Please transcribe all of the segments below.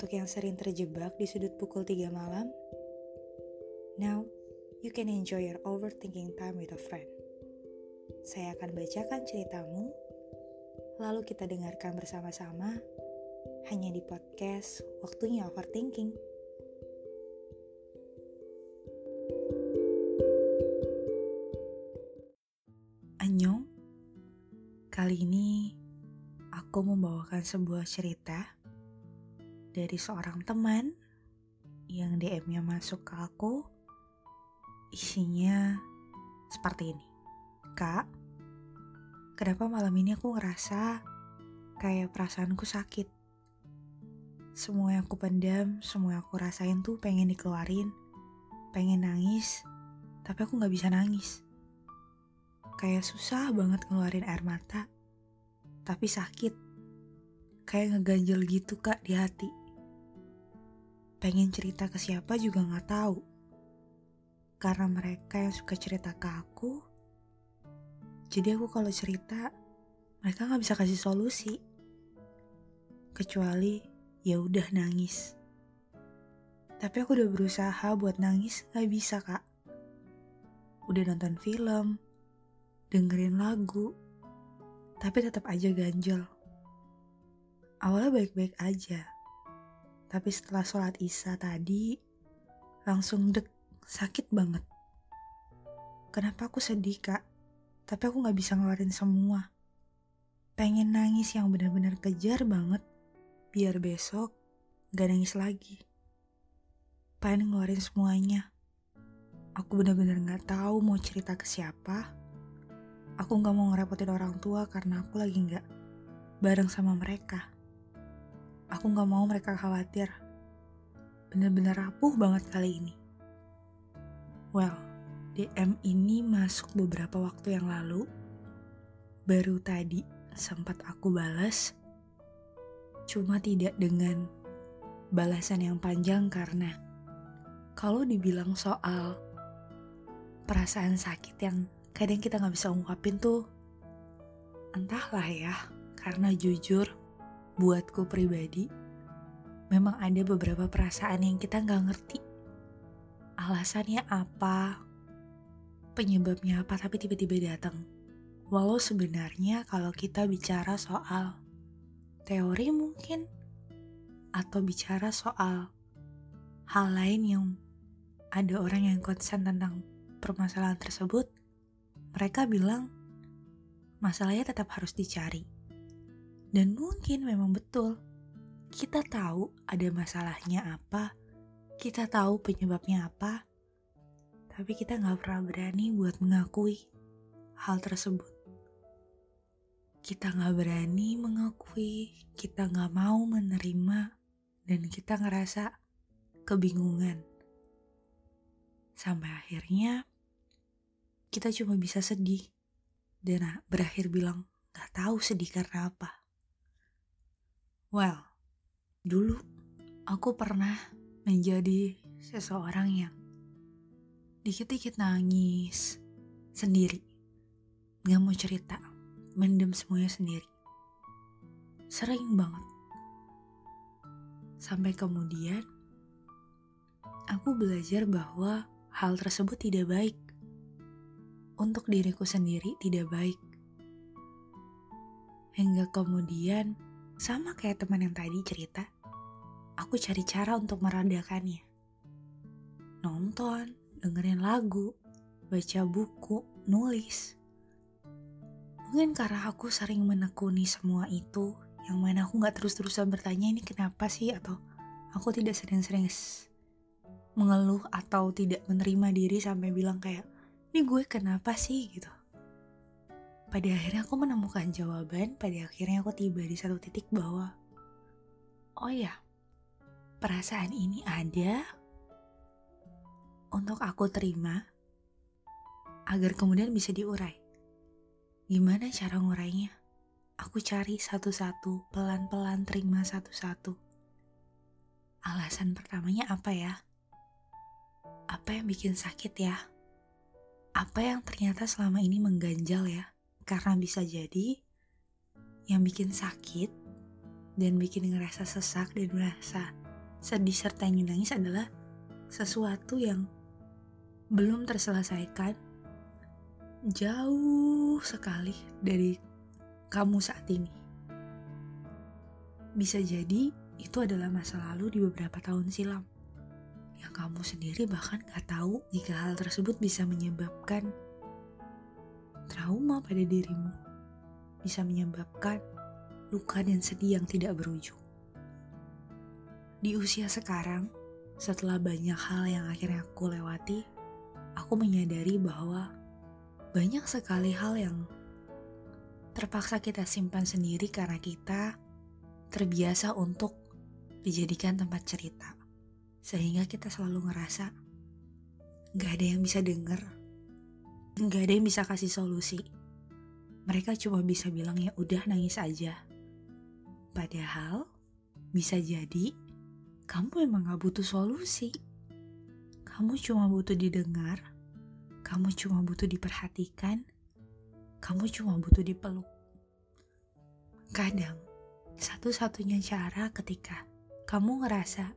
Untuk yang sering terjebak di sudut pukul 3 malam, now you can enjoy your overthinking time with a friend. Saya akan bacakan ceritamu, lalu kita dengarkan bersama-sama hanya di podcast Waktunya Overthinking. Annyeong, kali ini aku membawakan sebuah cerita dari seorang teman yang DM-nya masuk ke aku. Isinya seperti ini. Kak, kenapa malam ini aku ngerasa kayak perasaanku sakit? Semua yang aku pendam, semua yang aku rasain tuh pengen dikeluarin, pengen nangis, tapi aku gak bisa nangis. Kayak susah banget ngeluarin air mata, tapi sakit. Kayak ngeganjel gitu kak di hati pengen cerita ke siapa juga nggak tahu. Karena mereka yang suka cerita ke aku, jadi aku kalau cerita mereka nggak bisa kasih solusi. Kecuali ya udah nangis. Tapi aku udah berusaha buat nangis nggak bisa kak. Udah nonton film, dengerin lagu, tapi tetap aja ganjel. Awalnya baik-baik aja tapi setelah sholat isya tadi, langsung dek, sakit banget. Kenapa aku sedih kak? Tapi aku gak bisa ngeluarin semua. Pengen nangis yang benar-benar kejar banget, biar besok gak nangis lagi. Pengen ngeluarin semuanya. Aku benar-benar gak tahu mau cerita ke siapa. Aku gak mau ngerepotin orang tua karena aku lagi gak bareng sama mereka. Aku gak mau mereka khawatir. Bener-bener rapuh banget kali ini. Well, DM ini masuk beberapa waktu yang lalu. Baru tadi sempat aku balas. Cuma tidak dengan balasan yang panjang karena kalau dibilang soal perasaan sakit yang kadang kita gak bisa ungkapin tuh entahlah ya karena jujur buatku pribadi, memang ada beberapa perasaan yang kita nggak ngerti. Alasannya apa, penyebabnya apa, tapi tiba-tiba datang. Walau sebenarnya kalau kita bicara soal teori mungkin, atau bicara soal hal lain yang ada orang yang konsen tentang permasalahan tersebut, mereka bilang masalahnya tetap harus dicari dan mungkin memang betul, kita tahu ada masalahnya apa, kita tahu penyebabnya apa, tapi kita nggak pernah berani buat mengakui hal tersebut. Kita nggak berani mengakui, kita nggak mau menerima, dan kita ngerasa kebingungan. Sampai akhirnya kita cuma bisa sedih dan berakhir bilang gak tahu sedih karena apa. Well, dulu aku pernah menjadi seseorang yang dikit-dikit nangis sendiri. Gak mau cerita, mendem semuanya sendiri. Sering banget. Sampai kemudian, aku belajar bahwa hal tersebut tidak baik. Untuk diriku sendiri tidak baik. Hingga kemudian, sama kayak teman yang tadi cerita, aku cari cara untuk meradakannya. Nonton, dengerin lagu, baca buku, nulis. Mungkin karena aku sering menekuni semua itu, yang mana aku gak terus-terusan bertanya ini kenapa sih, atau aku tidak sering-sering mengeluh atau tidak menerima diri sampai bilang kayak, ini gue kenapa sih gitu pada akhirnya aku menemukan jawaban, pada akhirnya aku tiba di satu titik bahwa, oh ya, perasaan ini ada untuk aku terima agar kemudian bisa diurai. Gimana cara ngurainya? Aku cari satu-satu, pelan-pelan terima satu-satu. Alasan pertamanya apa ya? Apa yang bikin sakit ya? Apa yang ternyata selama ini mengganjal ya? Karena bisa jadi yang bikin sakit dan bikin ngerasa sesak dan merasa sedih serta ingin nangis adalah sesuatu yang belum terselesaikan jauh sekali dari kamu saat ini. Bisa jadi itu adalah masa lalu di beberapa tahun silam. Yang kamu sendiri bahkan gak tahu jika hal tersebut bisa menyebabkan trauma pada dirimu. Bisa menyebabkan luka dan sedih yang tidak berujung. Di usia sekarang, setelah banyak hal yang akhirnya aku lewati, aku menyadari bahwa banyak sekali hal yang terpaksa kita simpan sendiri karena kita terbiasa untuk dijadikan tempat cerita. Sehingga kita selalu ngerasa gak ada yang bisa denger, gak ada yang bisa kasih solusi. Mereka cuma bisa bilang ya udah nangis aja. Padahal bisa jadi kamu emang gak butuh solusi. Kamu cuma butuh didengar, kamu cuma butuh diperhatikan, kamu cuma butuh dipeluk. Kadang satu-satunya cara ketika kamu ngerasa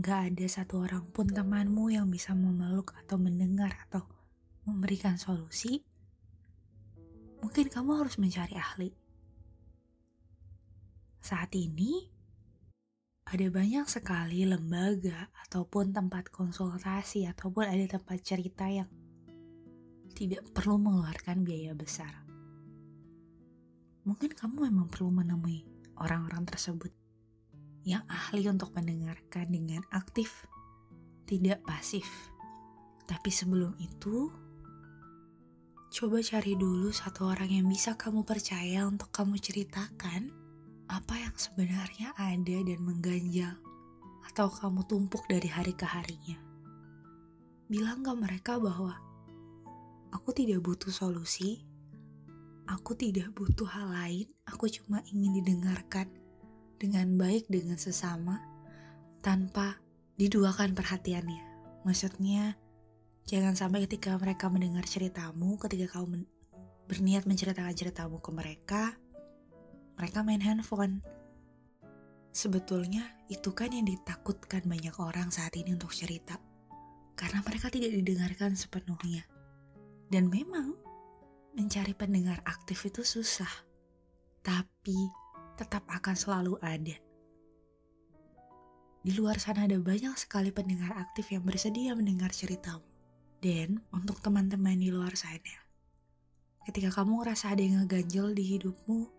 gak ada satu orang pun temanmu yang bisa memeluk atau mendengar atau memberikan solusi, mungkin kamu harus mencari ahli. Saat ini, ada banyak sekali lembaga ataupun tempat konsultasi ataupun ada tempat cerita yang tidak perlu mengeluarkan biaya besar. Mungkin kamu memang perlu menemui orang-orang tersebut yang ahli untuk mendengarkan dengan aktif, tidak pasif. Tapi sebelum itu, coba cari dulu satu orang yang bisa kamu percaya untuk kamu ceritakan apa yang sebenarnya ada dan mengganjal atau kamu tumpuk dari hari ke harinya. Bilang ke mereka bahwa aku tidak butuh solusi, Aku tidak butuh hal lain, aku cuma ingin didengarkan dengan baik dengan sesama tanpa diduakan perhatiannya. Maksudnya, jangan sampai ketika mereka mendengar ceritamu, ketika kau men berniat menceritakan ceritamu ke mereka, mereka main handphone. Sebetulnya itu kan yang ditakutkan banyak orang saat ini untuk cerita. Karena mereka tidak didengarkan sepenuhnya. Dan memang mencari pendengar aktif itu susah, tapi tetap akan selalu ada. Di luar sana ada banyak sekali pendengar aktif yang bersedia mendengar ceritamu. Dan untuk teman-teman di luar sana, ketika kamu ngerasa ada yang ngeganjel di hidupmu,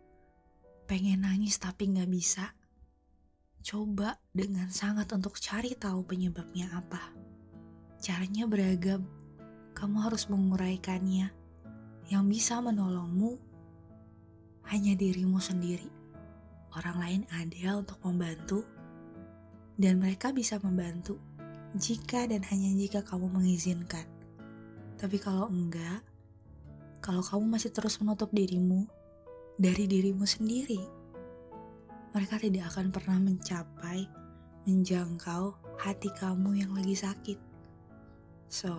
pengen nangis tapi nggak bisa, coba dengan sangat untuk cari tahu penyebabnya apa. Caranya beragam, kamu harus menguraikannya yang bisa menolongmu hanya dirimu sendiri. Orang lain ada untuk membantu, dan mereka bisa membantu jika dan hanya jika kamu mengizinkan. Tapi kalau enggak, kalau kamu masih terus menutup dirimu dari dirimu sendiri, mereka tidak akan pernah mencapai, menjangkau hati kamu yang lagi sakit. So,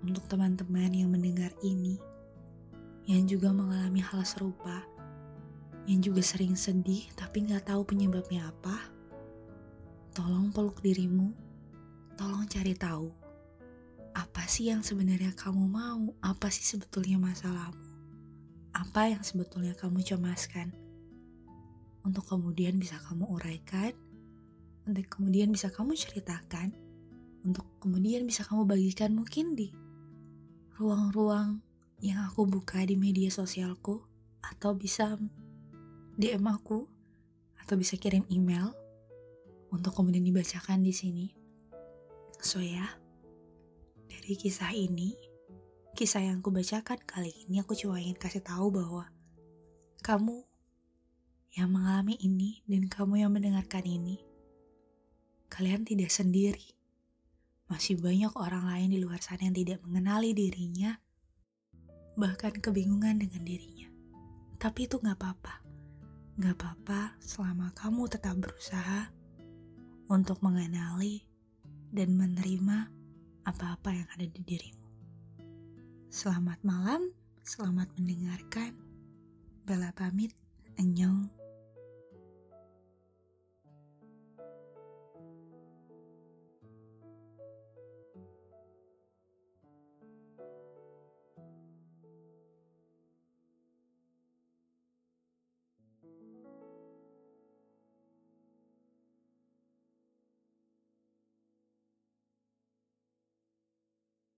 untuk teman-teman yang mendengar ini, yang juga mengalami hal serupa, yang juga sering sedih tapi nggak tahu penyebabnya apa, tolong peluk dirimu, tolong cari tahu apa sih yang sebenarnya kamu mau, apa sih sebetulnya masalahmu, apa yang sebetulnya kamu cemaskan, untuk kemudian bisa kamu uraikan, untuk kemudian bisa kamu ceritakan, untuk kemudian bisa kamu bagikan mungkin di ruang-ruang yang aku buka di media sosialku atau bisa DM aku atau bisa kirim email untuk kemudian dibacakan di sini. So ya, dari kisah ini, kisah yang aku bacakan kali ini aku cuma ingin kasih tahu bahwa kamu yang mengalami ini dan kamu yang mendengarkan ini, kalian tidak sendiri. Masih banyak orang lain di luar sana yang tidak mengenali dirinya bahkan kebingungan dengan dirinya. Tapi itu gak apa-apa. Gak apa-apa selama kamu tetap berusaha untuk mengenali dan menerima apa-apa yang ada di dirimu. Selamat malam, selamat mendengarkan. Bella pamit, annyeong.